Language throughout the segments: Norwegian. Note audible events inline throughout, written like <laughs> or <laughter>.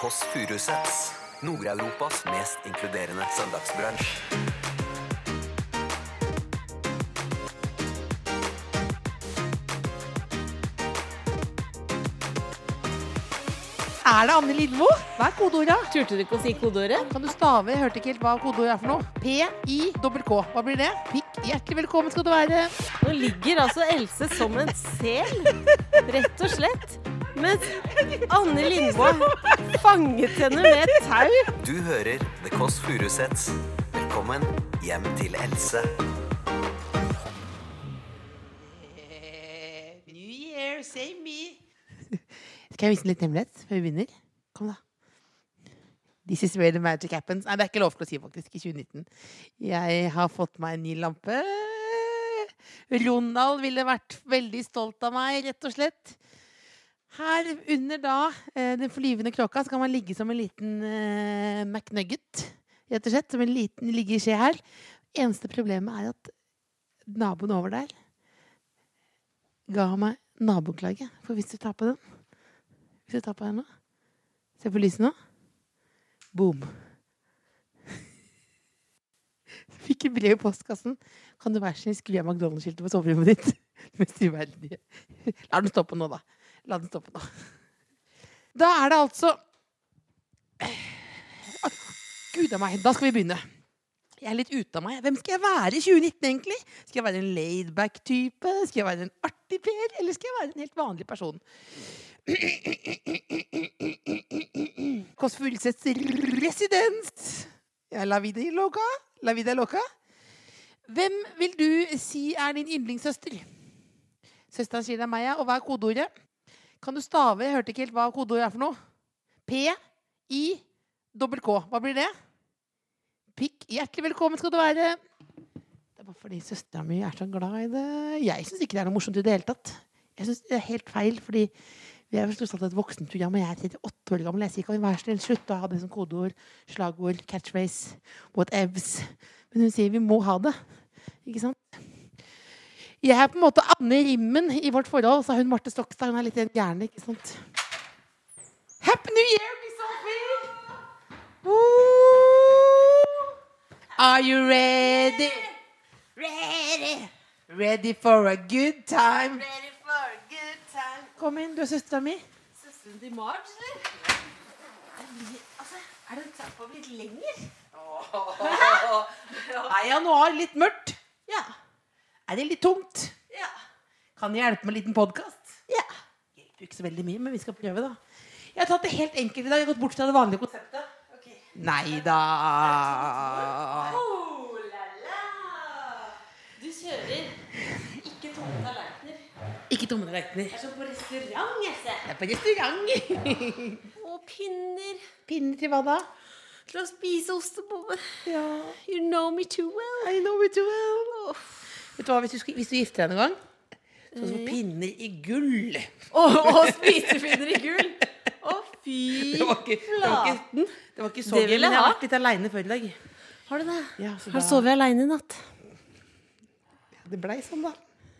Kåss Furuseths. Nord-Europas mest inkluderende søndagsbransj. Er det Anne Lidmo? Hva er kodeordet? Turte du ikke å si kodeordet? Kan du stave? Jeg hørte ikke helt hva kodeordet er for noe. P-I-K-K. Hva blir det? Pikk. Hjertelig velkommen skal du være. Nå ligger altså Else som en sel, rett og slett. Mens Anne Lindboe fanget henne med et tau. Du hører The Kåss Furuseths. Velkommen hjem til Else. New year, same me. Skal jeg vise en liten hemmelighet før vi begynner? Kom, da. This is where the magic happens. Nei, det er ikke lov til å si, faktisk, i 2019. Jeg har fått meg en ny lampe. Ronald ville vært veldig stolt av meg, rett og slett. Her under da eh, den forlyvende kråka så kan man ligge som en liten eh, McNugget. Rett og slett, som en liten liggeskje her. Eneste problemet er at naboen over der ga meg naboklage. For hvis du tar på den Hvis du tar på den nå Se på lyset nå. Boom. <laughs> Fikk et brev i postkassen. Kan du være så snill skru av McDonald's-skiltet på soverommet ditt? <laughs> Mest uverdige. La den stoppe nå, da. La den stoppe nå. Da er det altså Å, Gud a meg. Da skal vi begynne. Jeg er litt ute av meg. Hvem skal jeg være i 2019, egentlig? Skal jeg være en laidback-type? Skal jeg være en artig Per? Eller skal jeg være en helt vanlig person? Kåss Furuseths residens. Ja, la vida loca. La vida loca. Hvem vil du si er din yndlingssøster? Søsteren sier det er meg, ja. Og hva er kodeordet? Kan du stave? Jeg hørte ikke helt hva kodeordet er for noe. P-i-dobbel-k. Hva blir det? Pikk. Hjertelig velkommen skal du være. Det er bare fordi søstera mi er så glad i det. Jeg syns ikke det er noe morsomt i det hele tatt. Jeg synes det er helt feil, fordi vi er tross alt et voksent program, og jeg er 38 år gammel. Jeg sier kan vi være snill slutte å ha det som kodeord, slagord, catchphrase, whatevs. Men hun sier vi må ha det. Ikke sant? Jeg er på en måte Anne Rimmen i vårt forhold, sa hun Marte Stokstad. Hun er litt gæren, ikke sant? Happy New Year, Miss Sophie! Ooh. Are you ready? Ready. Ready for a good time. Ready for a good time. Kom inn, du er søstera mi. Søsteren til Marge, eller? Altså, er tatt på litt lenger? Er <laughs> januar litt mørkt? Er det litt tungt? Ja. Kan jeg hjelpe med en liten podkast? Ja. Hjelper ikke så veldig mye, men vi skal prøve, da. Jeg har tatt det helt enkelt i dag. Jeg har gått bort fra det vanlige konseptet. Okay. Nei da. Oh, la, la. Du kjører ikke tomme tallerkener. Ikke tomme tallerkener. Det er som på restaurant, jeg ser. Jeg er på restaurant. Og pinner Pinner til hva da? til å spise ostebolle. Ja, You know me too well. I know me too well. Vet du hva, hvis du, skal, hvis du gifter deg en gang, så som pinner i gull. Og, oh, spisepinner i gull. Å, fy Det var ikke, det var ikke, flaten. det var ikke så gøy, men jeg har vært litt aleine før i dag. Har du det? Ja, så Har da- sovet aleine i natt? Ja, Det blei sånn, da.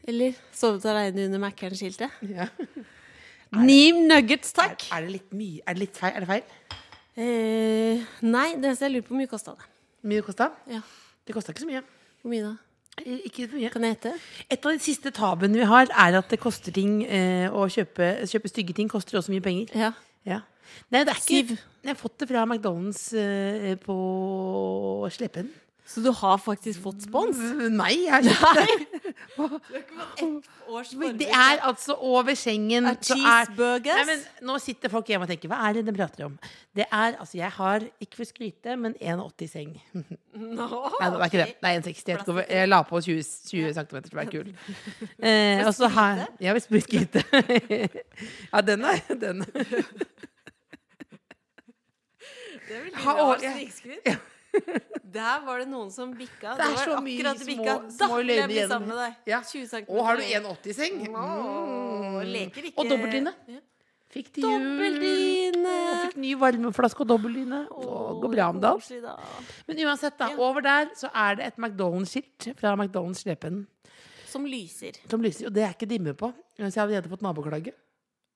Eller sovet aleine under Mækkern-skiltet? Ja. <laughs> Neem nuggets, takk. Er det litt mye? Er det litt feil? Er det feil? Eh, nei, det eneste jeg lurer på, hvor mye kosta det? Mye kosta? Ja. Det kosta ikke så mye. Hvor mye da? Ikke så mye. Kan jeg hete? Et av de siste tabuene vi har, er at det koster ting eh, å kjøpe, kjøpe stygge ting. Koster også mye penger. Ja. Ja. Nei, det er ikke Siv. Jeg har fått det fra McDonald's eh, på Slepen. Så du har faktisk fått spons? Nei, jeg har ikke det. Det er altså over sengen. Er cheeseburgers? Nei, men nå sitter folk hjemme og tenker Hva er det de prater om? Det er, altså Jeg har, ikke for å skryte, men 1,80 i seng. <laughs> Nå, Nei, det er ikke det. Det er 1,60. Jeg, la på 20, 20 cm til være kul. <laughs> Eh, og så her Ja, hvis du skryte. <laughs> ja, den er den. Det vil Ha, å, jeg- snikskryt. <laughs> Der var det noen som bikka. Det er var så mye det små- små løgner gjennom-. Ja. Og har du 1,80 i seng? Åh, leker ikke Og dobbeltdyne. Ja. Fikk til. Og fikk ny varmeflaske og dobbeltdyne. Oh, Går bra om dagen. da. Men uansett, da. Ja. Over der så er det et McDonald's-skilt fra McDonald's Slepen Som lyser som lyser. Og det er ikke dimme på. Så jeg har allerede fått naboklage.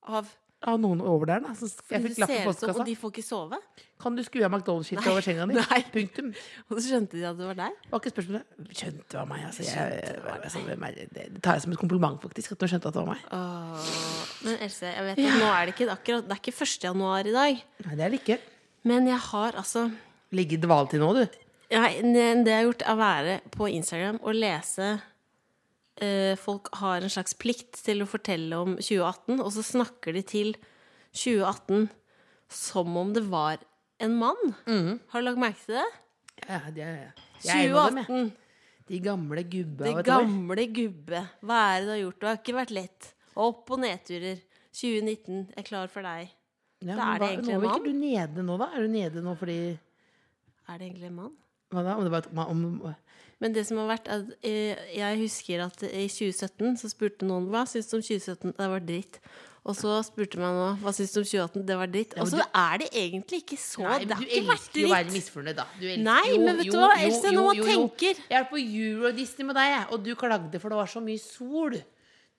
av av noen over der, da. Så jeg fikk lapp i postkassa. og de får ikke sove. Kan du skru av McDonald's-skiltet over senga di? Punktum. Og så skjønte de at det var deg. Det var ikke spørsmålet. Skjønte det var meg, altså. Jeg, altså det? tar jeg som et kompliment, faktisk, at du skjønte at det var meg. Åh, men Else, jeg vet at nå er det ikke akkurat Det er ikke 1. januar i dag. Nei, det er det ikke. Men jeg har altså Ligget i dvale til nå, du. Nei, Det jeg har gjort, er å være på Instagram og lese eh, Folk har en slags plikt til å fortelle om 2018, og så snakker de til 2018 som om det var en mann. Har du lagt merke til det? Ja, det er, jeg er jeg. 2018. De gamle gubbe De av et år. gamle gubbe. Hva er det du har gjort? Det har ikke vært lett. Opp- og nedturer. 2019 er klar for deg. Ja, Da er det egentlig nå en er mann. ikke du nede nå, da? Er du nede nå fordi Er det egentlig en mann? Hva da? Om det var et, om, Men det som har vært at, eh, Jeg husker at i 2017 så spurte noen hva syns du om 2017. Det var dritt. Og så spurte man nå hva syns du om 2018. Det var dritt. Og så du- er det egentlig ikke så Nei, Det har ikke vært elsker jo å være dritt. misfornøyd, da. Du elsker, jo men vet du hva, Else, nå tenker. Jeg er på Euro-Disney med deg, og du klagde for det var så mye sol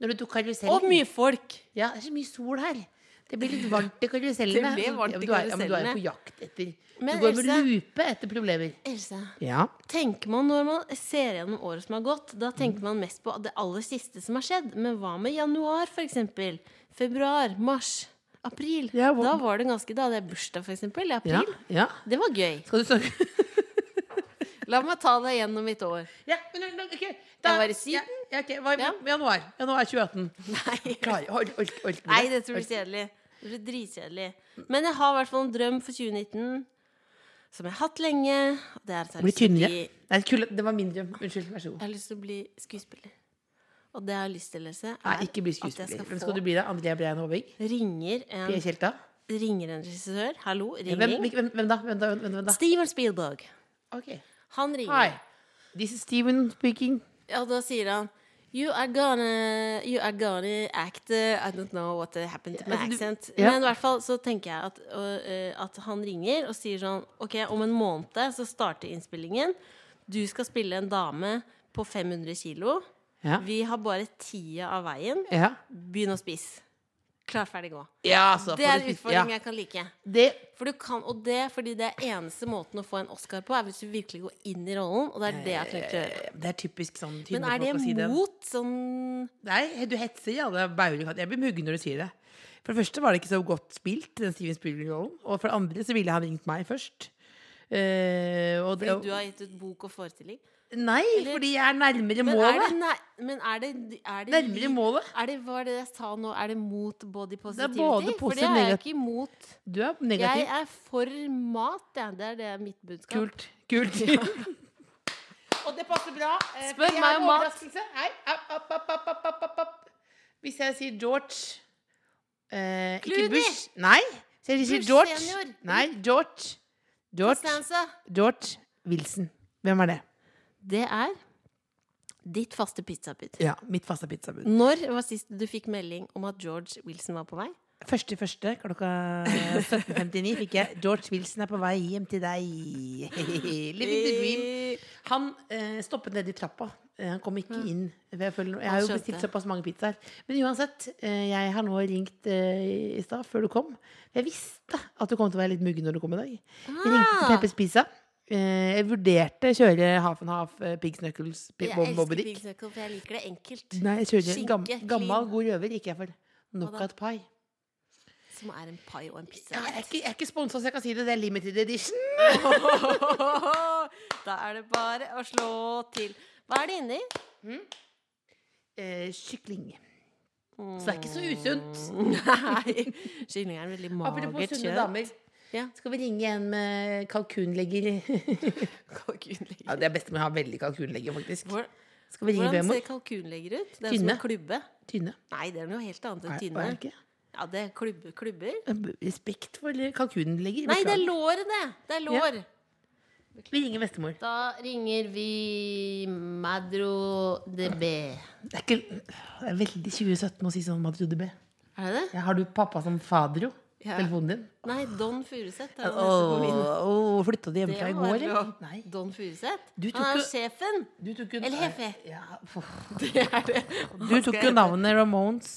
når du tok karusellen. Og mye folk. Ja, det er så mye sol her. Det blir litt varmt i karusellene. <laughs> Det ble varmt i men du er- er jo på jakt etter Men Du går med lupe etter problemer. Else, Ja. tenker man når man ser gjennom året som har gått, da tenker man mest på det aller siste som har skjedd. Men hva med januar, for eksempel? Februar, mars, april. Ja, hva- Da var det ganske Da hadde jeg bursdag, for eksempel, i april. ja. Det var gøy. Skal du snakke <laughs> La meg ta deg gjennom mitt år. Ja, men ok. Jeg var i Syden. Ja, okay, ok. Hva, Ja. Januar. Januar 2018. Nei. Klar, hold, hold, hold, Nei, dette blir kjedelig. Det blir dritkjedelig. Men jeg har i hvert fall en drøm for 2019 som jeg har hatt lenge. og Det er at jeg har lyst til å bli, Nei, det var min drøm. Unnskyld. Vær så god. jeg har lyst til å bli skuespiller. Og det jeg har lyst til, Else, er Nei, ikke bli at jeg skuespiller. skal Hvem skal du bli da? Andrea Brein Håvig? ringer en en, Kjelta? ringer en regissør. Hallo, ringing. hvem, hvem da? Hvem da? Hvem, hvem da? Steven Spielberg. Okay. Han ringer. Hi. This is Steven speaking. Ja, da sier han You are gonna, you are gonna act uh, I don't know what happened to my Altså, du- accent. ja. Men i hvert fall så tenker jeg at, eh, at han ringer og sier sånn Ok, om en måned så starter innspillingen. Du skal spille en dame på 500 kilo. Ja. Vi har bare tida av veien. Ja. Begynn å spise. Klar, ferdig, gå. Ja, altså. Det er en utfordring ja. jeg kan like. Det, For du kan, og det fordi det er eneste måten å få en Oscar på, er hvis du virkelig går inn i rollen. Og det er det jeg tenker å gjøre. det er typisk sånn Men er det si mot det. sånn Nei, du hetser i alle bauger. Jeg blir muggen når du sier det. For det første var det ikke så godt spilt, den Steven Spielberg-rollen. Og for det andre så ville han ringt meg først. Uh, og det, Fordi du har gitt ut bok og forestilling? Nei, Eller- fordi jeg er nærmere Men er målet. det, nei, men er det, er det Nærmere målet. Er det, hva er det jeg sa nå? Er det mot body positivity? både For det positiv er jeg ikke imot. Du er negativ. Jeg er for mat, ja. Det er det er mitt budskap. Kult. Kult. <laughs> og det passer bra. eh, Spør meg om mat. Hei. App, app, app. Hvis jeg sier George eh, Ikke Bush. Nei. Så jeg sier Bush George senior. Nei, George. George, George. George Wilson. Hvem er det? Det er ditt faste pizzabud. Ja, mitt faste pizzabud. Når var sist du fikk melding om at George Wilson var på vei? Første første klokka 17.59 fikk jeg George Wilson er på vei hjem til deg. <laughs> Living the dream. Han eh, stoppet nede i trappa. Eh, han kom ikke inn. Jeg, føler, jeg har jo bestilt såpass mange pizzaer. Men uansett, eh, jeg har nå ringt eh, i stad, før du kom. Jeg visste at du kom til å være litt muggen når du kom i dag. Jeg ringte til Ah. Peppers Pizza. Eh, jeg vurderte å kjøre half and half uh, Pigs Knuckles, Jeg elsker pigs knuckles, for jeg liker det enkelt. Nei, jeg kjører en gam, gammel, god røver. Gikk jeg for knockout pie. Som er en pai og en pizza. Ja, jeg er ikke, jeg er ikke sponsa, så jeg kan si det. Det er limited edition. <laughs> da er det bare å slå til. Hva er det inni? Eh, kykling. Så det er ikke så usunt. <laughs> Nei. Kylling er veldig Apropos magert sunne damer. Ja. Skal vi ringe en med kalkunlegger? <laughs> Kalkunlegger. ja, det er best med å ha veldig kalkunlegger, faktisk. Hvor- Hvordan ser kalkunlegger ut? Det er som Tynne. en klubbe. Tynne. Nei, det er noe helt annet Er, enn er tynne. ikke? Ja, det er klubbe, klubber. Respekt for kalkunlegger. Nei, det er lår, det! Det er lår. Vi ringer bestemor. Da ringer vi Madro DB. Det er, ikke, det er veldig 2017 å si sånn Madro de B. Er det det? Ja, har du pappa som fadro? Ja. Telefonen din? Nei, Don Furuseth. Åh, flytta du hjemmefra i går, eller? Nei. Don Furuseth? Han er jo sjefen! Eller Hefe. Ja, <laughs> Det er det. du tok jo navnet Ramones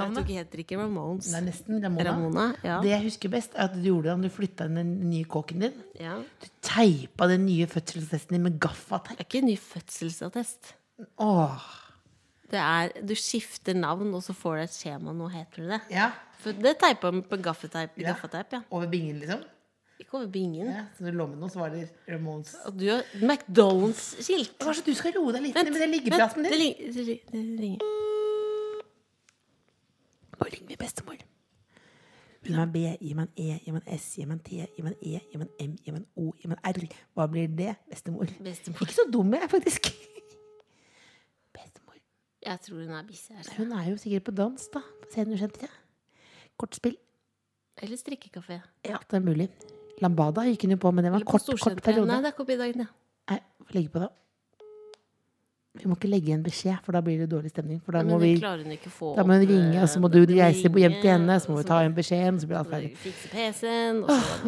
Jeg tok heter ikke Ramones. Er nesten Ramona. Ramona, ja. Det jeg husker best, er at du gjorde det da du flytta inn den nye kåken din. ja. Du teipa den nye fødselsattesten din med gaffateip. Det er ikke en ny fødselsattest. Åh. Det er, du skifter navn, og så får du et skjema. Nå heter du det. Ja. For det teipa vi på gaffateip. Ja. Gaffeteip, ja. Over bingen, liksom. Ikke over bingen. Ja. Så du lå med noe, så var det Ramones. Og du har McDonald's-skilt. Kanskje du skal roe deg litt ned med den liggepraten det, din? det, det ringer. Nå ringer vi bestemor. Gi meg B, gi meg en E, gi meg en S, gi meg en T, gi meg en E, gi meg en M, gi meg en O, gi meg en R. Hva blir det, bestemor? Bestemor. Ikke så dum jeg er, faktisk. Jeg tror hun er busy Altså. Hun er jo sikkert på dans, da. På seniorsenteret. Kortspill. Eller strikkekafé. Ja, det er mulig. Lambada gikk hun jo på, men det var en kort, kort periode. Nei, det er ikke oppe i dagen, ja. Nei, legge på da. Vi må ikke legge en beskjed, for da blir det dårlig stemning. For da Nei, må vi, hun ikke få da må hun ringe, og så må eh, du reise hjem til henne, så må vi ta en beskjed, så blir alt ferdig.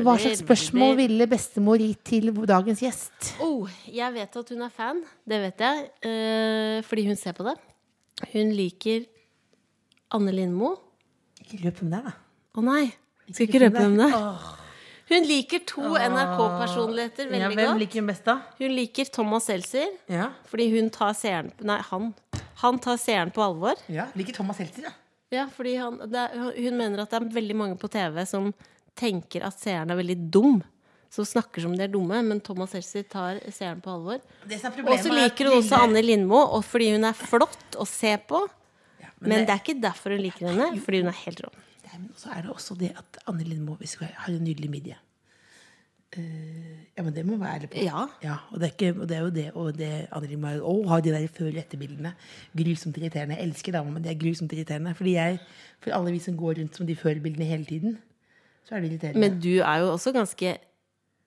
Hva slags spørsmål det- ville bestemor gitt til dagens gjest? Oh, jeg vet at hun er fan. Det vet jeg. Uh, fordi hun ser på det. Hun liker Anne Lindmo. Ikke løp med deg, da. Å nei, skal ikke røpe hvem det er. Hun liker to NRK-personligheter Ja, hvem godt. liker hun best, da? Hun liker Thomas Seltzer, Ja. fordi hun tar seeren Nei, han. Han tar seeren på alvor. ja. Liker Thomas Seltzer, ja. Ja, fordi han, det er, hun mener at det er veldig mange på TV som tenker at seeren er veldig dum. Som snakker som de er dumme, men Thomas Seltzer tar seeren på alvor. Og så er liker hun også Anne Lindmo, og fordi hun er flott å se på. Ja, Men det- det er ikke derfor hun liker henne, fordi hun er helt rå. Men så er det også det at Anne Lindmo har en nydelig midje. Uh, ja, men det må være ærlig på. Ja. og, det ikke, og det er jo det og det Anne Lindmo Å, har de der før- og etterbildene. Grusomt irriterende. Jeg elsker damer, men det er grusomt irriterende. Fordi jeg, for alle vi som går rundt som de før-bildene hele tiden, så er det irriterende. Men du er jo også ganske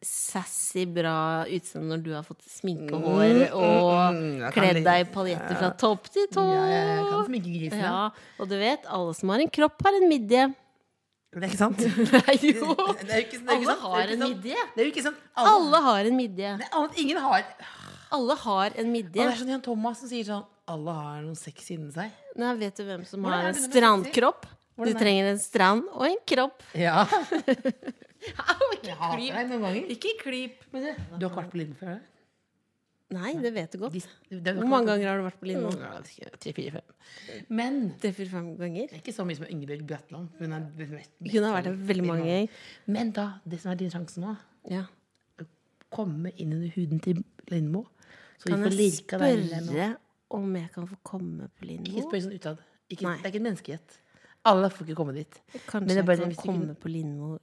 sassy, bra utseende når du har fått sminkehår og jeg kan kledd deg i paljetter fra topp til tå. ja, jeg, kan sminke grisen. Ja. Og du vet, alle som har en kropp, har en midje. Det er ikke sant? <laughs> Nei, jo! Det er jo ikke, det er Alle har en midje. Det er jo ikke sånn alle, har en midje. Ingen har Alle har en Og midje. det er sånn Jan Thomas som sier sånn Alle har noe sex inni seg. Nei, vet du hvem som har en strandkropp? Du er- trenger en strand og en kropp. Ja. <laughs> <laughs> Au, ikke Jeg hater deg. Ikke klyp. Men du, du har ikke vært på Lindmo før? Nei, det vet du godt. De- de Hvor mange ganger har du vært på Lindmo? Ja, Tre, fire, fem. Men Tre, fire, fem ganger. det er ikke så mye som Ingebjørg Bratland. Hun Hun har vært der veldig mange ganger. Men da, det som er din sjanse nå, Ja. komme inn under huden til Lindmo. Så Kan vi får jeg spørre om jeg kan få komme på Ikke Lindmo? spør sånn utad. Ikke, det er ikke en menneskehet. Alle får ikke komme dit. Men Kanskje det jeg kan ikke- komme på Lindmo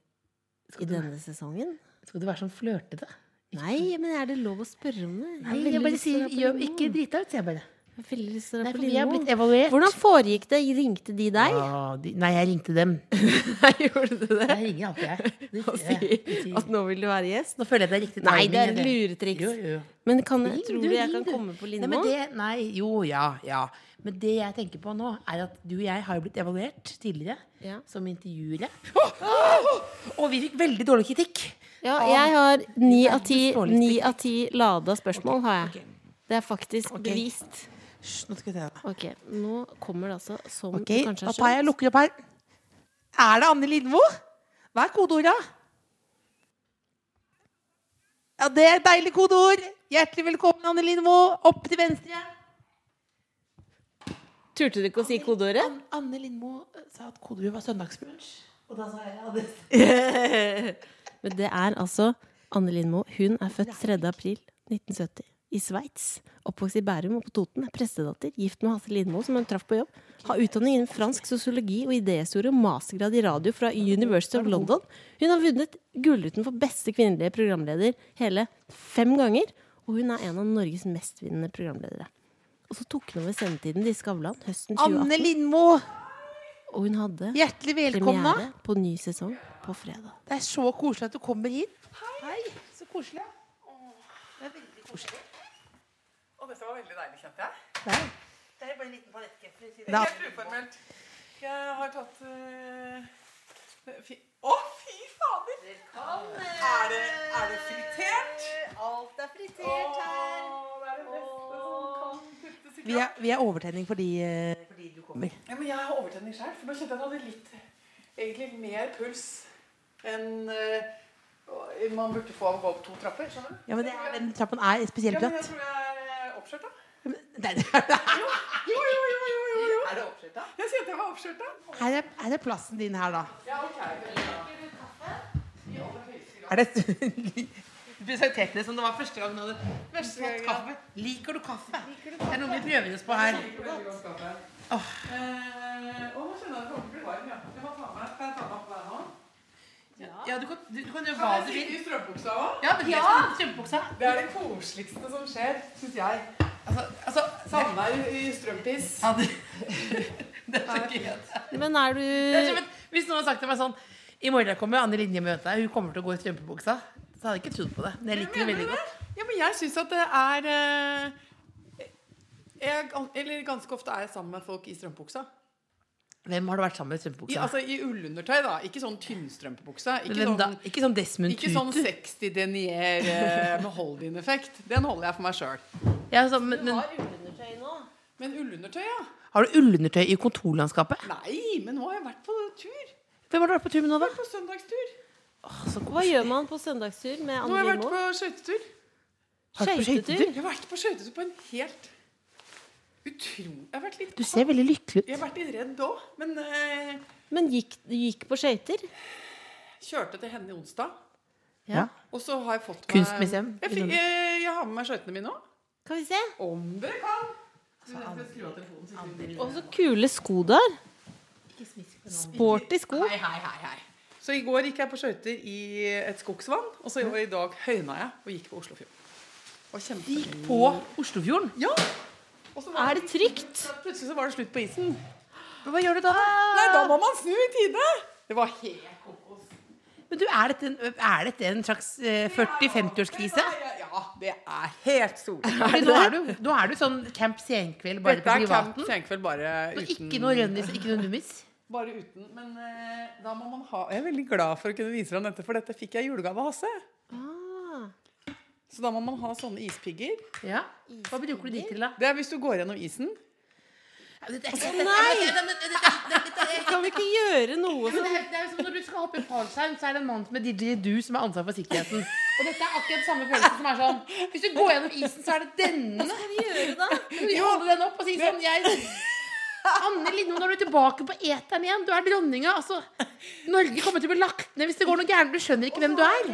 i denne denne sesongen? Skal du være sånn flørtete? Nei, men er det lov å spørre om det? Nei, jeg bare sier gjør, ikke drita ut, sier jeg bare. Veldig lyst til å Nei, dra på vi har blitt Lindmo. evaluert. Hvordan foregikk det? Ringte de deg? Ja, de, nei, jeg ringte dem. <laughs> Nei, gjorde du det? Jeg ringer alltid, jeg. <laughs> Det Og sier at nå vil du være gjest? Nå føler jeg det er riktig Nei, det er et luretriks. Jo, jo, jo. Men kan, Ring, tror du, du jeg ring, kan du. komme på Nei, Lindmo? Nei, det, nei, jo, ja, ja. Men det jeg tenker på nå, er at du og jeg har jo blitt evaluert tidligere Ja. som intervjuere. Og vi fikk veldig dårlig kritikk. Ja, jeg har ni av ti, ni av ti lada spørsmål, har jeg. Det er faktisk okay. bevist. Hysj, nå skal vi se. Ok, nå kommer det altså, som Ok, du kanskje har pappa, jeg skjønt lukker opp her. Er det Anne Lindmo? Hva er kodeordet? Ja, det er et deilig kodeord. Hjertelig velkommen, Anne Lindmo. Opp til venstre. Turte du ikke å si kodeordet? An Anne Lindmo eh, sa at kodeordet var søndagsbrunsj. Og da sa jeg ja, det <laughs> Men det er altså Anne Lindmo. Hun er født 3. april 1970 i Sveits. Oppvokst i Bærum og på Toten. Er prestedatter. Gift med Hasse Lindmo, som hun traff på jobb. Har utdanning innen fransk sosiologi og idéhistorie og mastergrad i radio fra University of London. Hun har vunnet Gullruten for beste kvinnelige programleder hele fem ganger. Og hun er en av Norges mestvinnende programledere. Og så tok hun over sendetiden til Skavlan høsten 2018. Anne Lindmo, Og hun hadde hjertelig velkommen. premiere på ny sesong på fredag. Det er så koselig at du kommer hit. Hei. Så koselig. Det er veldig koselig. Og dette var veldig deilig, kjente jeg. Nei. Det er bare en liten palettkjøtt. si det. Helt uformelt. Jeg har tatt uh, fi Å, fy fader! Er det, er det fritert? Alt er fritert Åh, det er det beste som kan puttes i Vi er, vi er overtenning fordi, uh, fordi du kommer. Ja, men jeg har overtenning sjøl, for nå kjente jeg at jeg hadde litt egentlig mer puls enn uh, man burde få av å gå opp to trapper. skjønner du? Ja, men det er, Den trappen er spesielt Ja, men jeg bratt. tror jeg oppskjørt, da. Nei, <laughs> Jo, jo, jo, jo, jo, jo. Er det oppskjørt, da? Jeg at jeg var oppskjørt, da. Her er, er plassen din her, da. Ja, ok. Er det <laughs> Du presenterte det som det var første gang du hadde Første fått Liker du kaffe. Liker du kaffe? Det er noe vi prøver oss på her. Eh, å, nå skjønner jeg at det kommer til å bli varm, ja. Jeg må ta med. Kan jeg ta med opp hver nå? Ja, du kan, du, du kan gjøre Kan hva jeg du sitte vil. i strømpebuksa òg? Ja, ja. strømpebuksa. Det er det koseligste som skjer, syns jeg. Altså, altså Savna i, strømpis. ja, det, <laughs> det er så gøy. Men er du Det er som et- Hvis noen har sagt til meg sånn I morgen kommer Anne Linje møte deg, hun kommer til å gå i strømpebuksa. Så hadde jeg ikke trodd på det. Men jeg liker det veldig godt. Ja, men jeg syns at det er eh, jeg, Eller ganske ofte er jeg sammen med folk i strømpebuksa. Hvem har du vært sammen med i I, strømpebuksa? altså i ullundertøy, da. Ikke sånn tynnstrømpebukse. Ikke, sånn, Ikke sånn Desmond ikke sånn 60 denier eh, med hold-in-effekt. Den holder jeg for meg sjøl. Ja, altså, men, men, har ullundertøy nå? Men ullundertøy, ja. har du ullundertøy i kontorlandskapet? Nei, men nå har jeg vært på tur. Hvem har du vært på tur med nå, da? På søndagstur. Så Hva gjør man på søndagstur med Nå har jeg vært Lindmo? Har du på Skøytetur? skøytetur? Jeg har vært på skøytetur på en helt utrolig Jeg har vært litt Du ser veldig lykkelig ut. Jeg har vært litt redd òg, men uh, Men gikk, gikk på skøyter? kjørte til henne i onsdag. Ja. Og så har jeg fått meg Kunstmuseum Jeg, fikk, jeg, jeg har med meg skøytene mine òg. Kan vi se? Om dere kan. Og så kule sko du har. Sporty sko. Hei, hei, hei, hei. Så i går gikk jeg på skøyter i et skogsvann, og så i dag høyna jeg og gikk på Oslofjorden. Og kjempe... På Oslofjorden? Ja! Og så var Er det trygt? Plutselig så var det slutt på isen. Men Hva gjør du da? Nei, da må man snu i tide! Det var helt kokos. Men du, Er dette en, er dette en slags eh, 40-50-årskrise? Ja, det er helt soleklart. Nå, <laughs> er du- nå er du sånn Camp Senkveld bare Dette på er camp privaten. senkveld bare Og uten ikke noe rønnis, ikke noe nummis. <laughs> Bare uten. Men eh, da må man ha Jeg er veldig glad for å kunne vise deg dette, for dette fikk jeg i julegave av Hasse. Så da må man ha sånne ispigger. Ja. Hva bruker du de til, da? Det er hvis du går gjennom isen. Å Nei! Kan vi ikke gjøre noe som det, er, det er jo som når du skal hoppe i fallskjerm, så er det en mann med didgeridoo som har ansvar for sikkerheten. Og dette er akkurat samme følelse som er sånn Hvis du går gjennom isen, så er det denne. Hva skal vi gjøre da? Kan du holde den opp og si sånn jeg, Anne Lindmo, nå er du tilbake på eteren igjen. Du er dronninga. Altså, Norge kommer til å bli lagt ned hvis det går noe gærent. Du skjønner ikke hvem du er.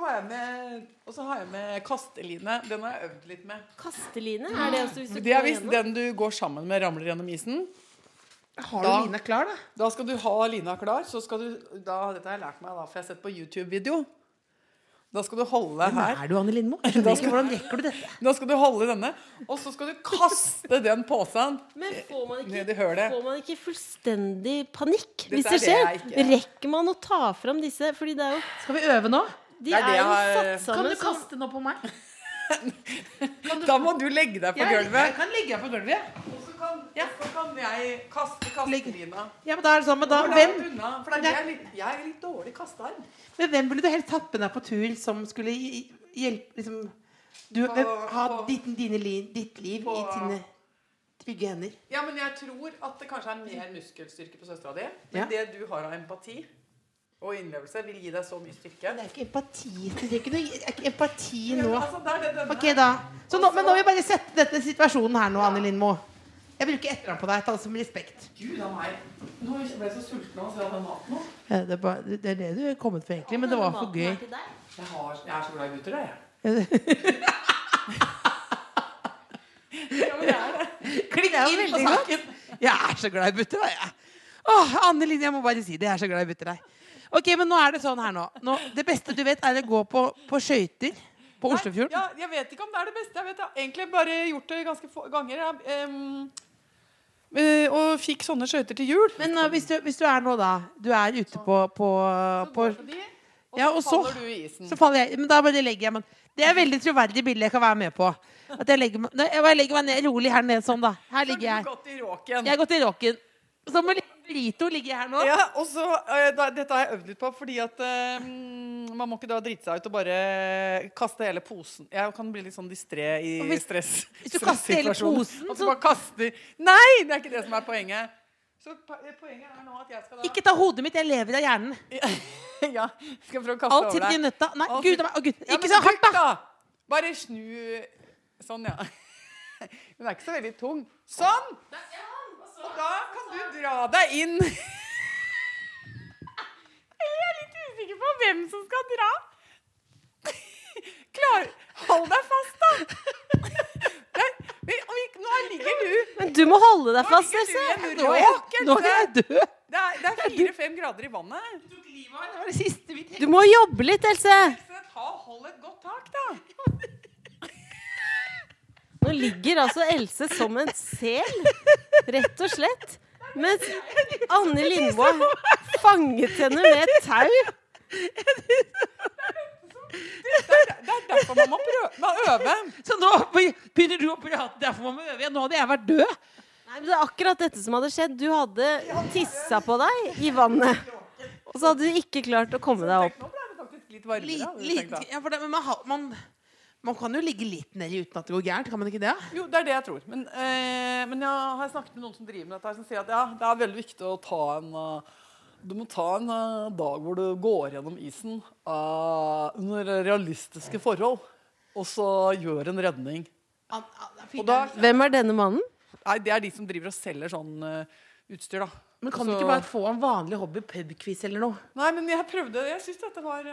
Har jeg med, og så har jeg med kasteline. Den har jeg øvd litt med. Kasteline? Er det også hvis du Det er går gjennom? den du går sammen med, ramler gjennom isen. Har du Da- lina klar, da? Da skal du ha lina klar. Så skal du, da, dette har jeg lært meg, da, for jeg har sett på YouTube-video. Da skal du holde Hvem her. er du, Anne Lindmo? Jeg skjønner ikke, Hvordan rekker du dette? Da skal du holde denne, og så skal du kaste den posen Men får man ned ikke, i hølet. får man ikke fullstendig panikk hvis Dette er det skjer? det jeg ikke- Rekker man å ta fram disse? Fordi det er jo Skal vi øve nå? De er er, jo satt Kan du kaste noe på meg? <laughs> Da må du legge deg på Jeg, jeg kan legge deg på gulvet. Og så kan, Ja. så kan jeg kaste kastelina. Ja, men da er det sånn, men da, hvem, unna? For det er jeg, er litt, jeg er litt dårlig kastearm. men hvem ville du helst tatt med deg på tur som skulle hjelpe liksom, du, På- Ha på- ditt, dine, ditt liv på- i dine trygge hender? Ja, men jeg tror at det kanskje er mer muskelstyrke på søstera di. Men Ja. det du har av empati og innlevelse, vil gi deg så mye styrke. Det er ikke empati. Det er ikke noe det er ikke empati nå. Altså, det det. Ok, da. Så nå, men nå vil jeg bare sette dette situasjonen her nå, Anne Lindmo. Jeg bruker etternavn på deg. Ta det som respekt. Gud a meg. Nå ble jeg så sulten av å se all den maten nå. Ja, Det er, bare, det er det du er kommet for, egentlig. Men det var for gøy. Jeg, har, jeg er så glad i gutter, jeg. Ja, men det er det. Klikk inn på saken. Jeg er så glad i butter, jeg. Åh, Anne Linn, jeg må bare si det. Jeg er så glad i butter, jeg. Ok, men nå er det sånn her nå. nå det beste du vet, er å gå på, på skøyter på Oslofjorden. Ja, jeg vet ikke om det er det beste. Jeg vet jeg har egentlig bare gjort det ganske få ganger. Jeg, eh, og fikk sånne skøyter til jul. Men uh, hvis, du, hvis du er nå, da Du er ute på, på, Så på går du de, og Ja, og så- faller du i isen. Så faller jeg Men da bare legger jeg meg Det er veldig troverdig bilde jeg kan være med på. At jeg legger jeg legger meg ned rolig her nede sånn, da. Her Så har ligger du jeg. gått i råken. Jeg har gått i råken. Så må liten burrito ligger her nå. Ja, og så, eh, da, Dette har jeg øvd litt på, fordi at um, man må ikke da drite seg ut og bare kaste hele posen. Jeg kan bli litt sånn distré i hvis- stress. hvis du kaster hele posen, At du bare kaster Nei, det er ikke det som er poenget. Så poenget er nå at jeg skal da Ikke ta hodet mitt, jeg lever av hjernen. Ja, <laughs> skal prøve å kaste Alt over sitter i deg. nøtta. Nei, Alt gud, oh, å, gud. Ja, Ikke så hardt, da. da! Bare snu Sånn, ja. <laughs> Den er ikke så veldig tung. Sånn! Og da kan du dra deg inn. <laughs> Jeg er litt usikker på hvem som skal dra. <laughs> Klar, Hold deg fast, da. <laughs> Vi- Nå ligger du Men du må holde deg fast, du Else. Nå er nå er jeg død. Det er, det er fire-fem grader i vannet. Det var det siste vi Du må jobbe litt, Else. Else, ta, hold et godt tak, da. Nå ligger altså Else som en sel, rett og slett. Mens Anne Lindboe fanget henne med et tau. Det er derfor man må prøve, man øve. Så nå begynner du å prate, derfor man må øve igjen. Nå hadde jeg vært død. Nei, men Det er akkurat dette som hadde skjedd. Du hadde tissa på deg i vannet. Og så hadde du ikke klart å komme deg opp. Nå ble det faktisk litt varmere. Litt, ja, for det, men man, man, man kan jo ligge litt nedi uten at det går gærent. Kan man ikke det? Jo, det er det jeg tror. Men, eh, men jeg har snakket med noen som driver med dette, her, som sier at ja, det er veldig viktig å ta en uh, Du må ta en uh, dag hvor du går gjennom isen uh, under realistiske forhold, og så gjør en redning. An- an- Og da, Hvem er denne mannen? nei, det er de som driver og selger sånn utstyr, da. Men kan du ikke bare få en vanlig hobby, pubquiz eller noe? Nei, men jeg prøvde Jeg syns dette var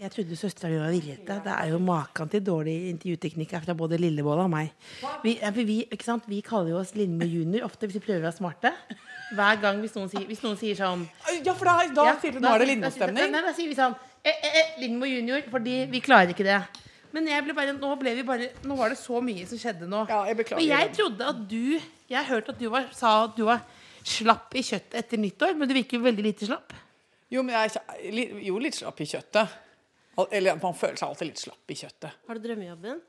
Jeg trodde søstera mi var villete. Det er jo maken til dårlig intervjuteknikk fra både Lillebolla og meg. Vi, vi, vi kaller jo oss Lindmo junior ofte hvis vi prøver å være smarte. Hver gang hvis noen sier, hvis noen sier sånn Ja, for da, da ja, sier du nå er det Lindmo-stemning? Nei, da sier vi sånn eh, eh, eh, Lindmo junior, fordi vi klarer ikke det. Men bare, nå bare Nå var det så mye som skjedde nå. Ja, jeg beklager. Men jeg trodde at du Jeg hørte at du var, sa at du var slapp i kjøttet etter nyttår, men du virker jo veldig lite slapp. Jo, men jeg er jo litt slapp i kjøttet. Eller man føler seg alltid litt slapp i kjøttet. Har du drømmejobben?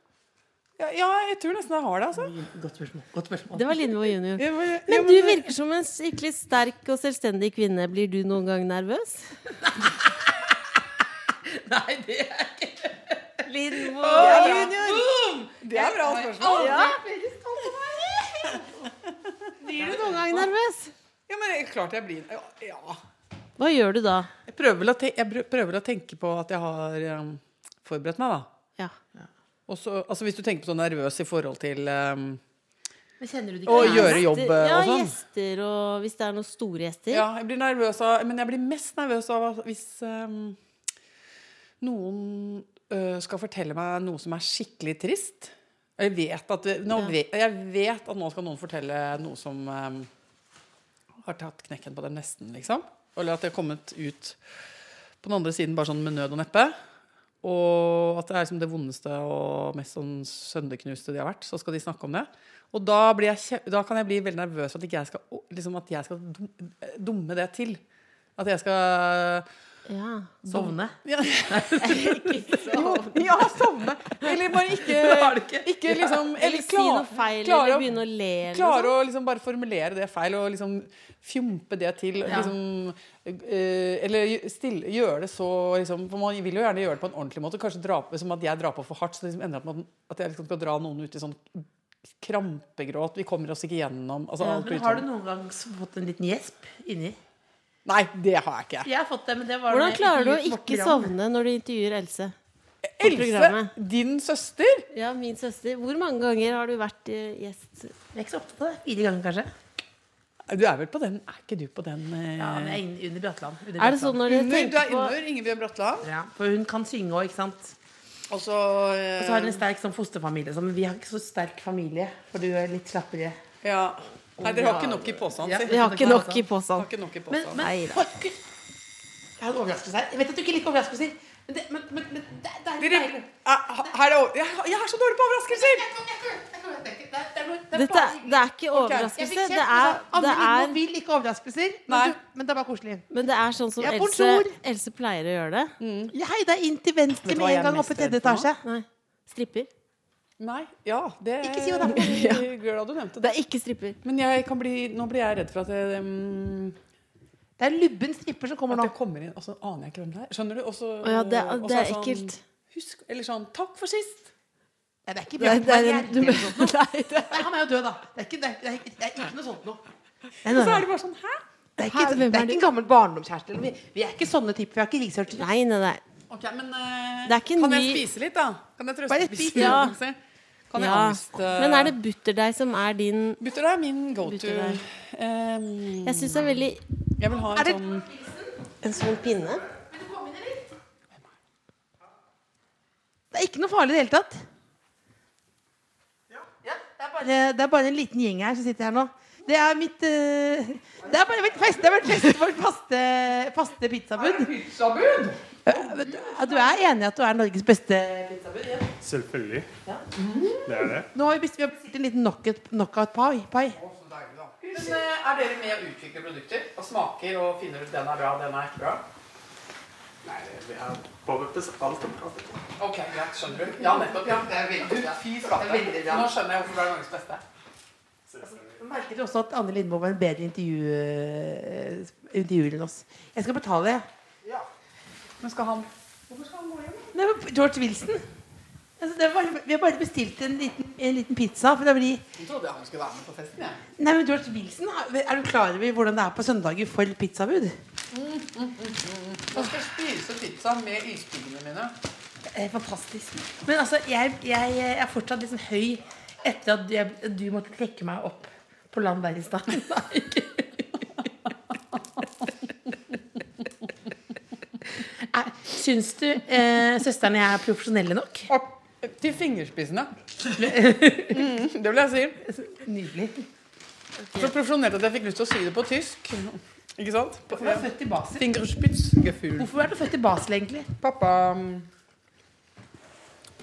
Ja, ja jeg tror nesten jeg har det, altså. Godt spørsmål. Godt spørsmål. Det var Lindmo junior. Ja, men, ja, Men du virker som en skikkelig sterk og selvstendig kvinne. Blir du noen gang nervøs? <laughs> Nei, det er ikke Lindmo junior! Det er bra spørsmål. Ja. Blir du Noen gang nervøs? Ja, men klart jeg blir ja. Hva gjør du da? Jeg prøver vel å, te jeg prøver å tenke på at jeg har um, forberedt meg, da. Ja. ja. Også, altså Hvis du tenker på sånn nervøs i forhold til um, Men kjenner du det å gjøre jobb eh, Ja, og sånn. gjester og hvis det er noen store gjester. Ja, jeg blir nervøs av Men jeg blir mest nervøs av hvis um, noen uh, skal fortelle meg noe som er skikkelig trist. Jeg vet at, nå Ja. vet, jeg vet at nå skal noen fortelle noe som um, har tatt knekken på dem nesten, liksom. Eller at det har kommet ut på den andre siden bare sånn med nød og neppe. Og at det er liksom det vondeste og mest sånn sønderknuste de har vært. Så skal de snakke om det. Og da, jeg, da kan jeg bli veldig nervøs for at, jeg skal, liksom at jeg skal dumme det til. At jeg skal Ja. Sovne. <laughs> ja. Jo, ja, sovne. Eller bare ikke, <laughs> ikke. ikke liksom Eller Eller si noe feil, klare eller begynne å le. Eller klare å liksom bare formulere det feil og liksom fjompe det til. Ja. Liksom, eh, eller stille, gjøre det så liksom, For man vil jo gjerne gjøre det på en ordentlig måte. Kanskje dra på, som at jeg drar på for hardt. Så det liksom ender opp med at- jeg liksom skal dra noen ut i sånn krampegråt. Vi kommer oss ikke gjennom. Altså, Ja, Men har du sånn. noen gang fått en liten gjesp inni? Nei, det har jeg ikke. Jeg har fått det, men det var Hvordan klarer du å ikke sovne når du intervjuer Else? Else, din søster Ja, min søster. Hvor mange ganger har du vært eh, gjest? Jeg er ikke så opptatt av det. Fire ganger, kanskje. Du er vel på den Er ikke du på den eh, Ja, men jeg er under Bratland. Under Er det sånn når dere under, Du er under Ingebjørg Bratland. Ja, for hun kan synge òg, ikke sant. Og så eh, Og så har hun en sterk sånn fosterfamilie. Så, men vi har ikke så sterk familie, for du er litt slappere. Ja. Nei, dere har ikke nok i posen, Ja. Vi har ikke nok i posen. ikke nok i Men, men Nei Jeg har en overraskelse her. Jeg vet at du ikke liker overraskelser. Men det, men, men, men det, det er Dere, deilig. her er det, jeg, jeg er så dårlig på overraskelser! Dette, det er ikke overraskelse. Okay. Det er. Det er, vil ikke overraskelser, men, du, men det er bare koselig. men det er sånn som Ja, Else. Else pleier å gjøre det. Jeg heida inn til venstre med en er gang oppe i tredje etasje. Nei. Stripper. Nei, ja, det Ikke si er. Jeg er glad du nevnte Det det. er ikke stripper. Men jeg kan bli, nå blir jeg redd for at jeg, um, Det er lubben stripper som kommer At nå. jeg kommer inn, og så aner jeg ikke hvem det er. Skjønner du? Og så, ja, det, så det er sånn, ekkelt. Husk, eller sånn Takk for sist. Nei, det er ikke Det er, Bjørn er, <laughs> nei, det, Nei, han er jo død, da. Det er ikke, det er, det er, er ikke noe sånt noe. Og så er det bare sånn Hæ? Det er ikke, hvem det er er ikke en gammel barndomskjæreste. Vi, vi er ikke sånne typer. Vi har ikke researchet. Nei, nei, nei. Okay, men uh, Det er ikke Kan ny- jeg spise litt, da? Kan jeg trøste Bare spise spis, ja. Kan jeg Ja. angst uh... Men er det butterdeig som er din Butterdeig er min go to. Um, Jeg syns det er veldig jeg vil ha en Er det- sånn En sånn pinne. Det er ikke noe farlig i det hele tatt. Ja, det, er bare, det er bare en liten gjeng her som sitter her nå. Det er mitt eh, Det er bare mitt fest, det er vårt fest, vårt faste, faste pizzabud. Pizzabud! det vet du- er enig i at du er Norges beste pizzabud? Ja. Selvfølgelig. Ja. Det er det. Nå har vi bestilt, vi har bestilt en liten knockout, knockout pie. pie. Men eh, er dere med å utvikle produkter? Og smaker og finner ut den er bra, den er ikke bra? Nei, vi har påvirket alt om alt. Ok, greit. Skjønner du? Ja, nettopp. ja. Det er veldig. Fy flate. Bra. Nå skjønner jeg hvorfor du er Norges beste. Merker du også at Anne Lindmo var en bedre intervju, eh, intervjuer enn oss. Jeg skal betale. Men skal han Hvorfor skal han gå hjem? Det var George Wilson. Altså, det var vi har bare bestilt en liten, en liten pizza. For det blir Jeg trodde han skulle være med på festen. Ja. Nei, men George Wilson, Er du klar over hvordan det er på søndager for pizzabud? Jeg skal spise pizza med ispiggene mine. Er fantastisk. Men altså, jeg, jeg er fortsatt liksom høy etter at jeg, du måtte trekke meg opp på land der i stad. <laughs> Nei, ikke. Nei, Syns du eh, søsteren og jeg er profesjonelle nok? Opp til fingerspissene. <laughs> Mm, det vil jeg si. Nydelig. Så profesjonelt at jeg fikk lyst til å si det på tysk. Ikke sant? Hvorfor du født i Basel? Fingerspitzgefühl. Hvorfor er du født i Basel, egentlig? Pappa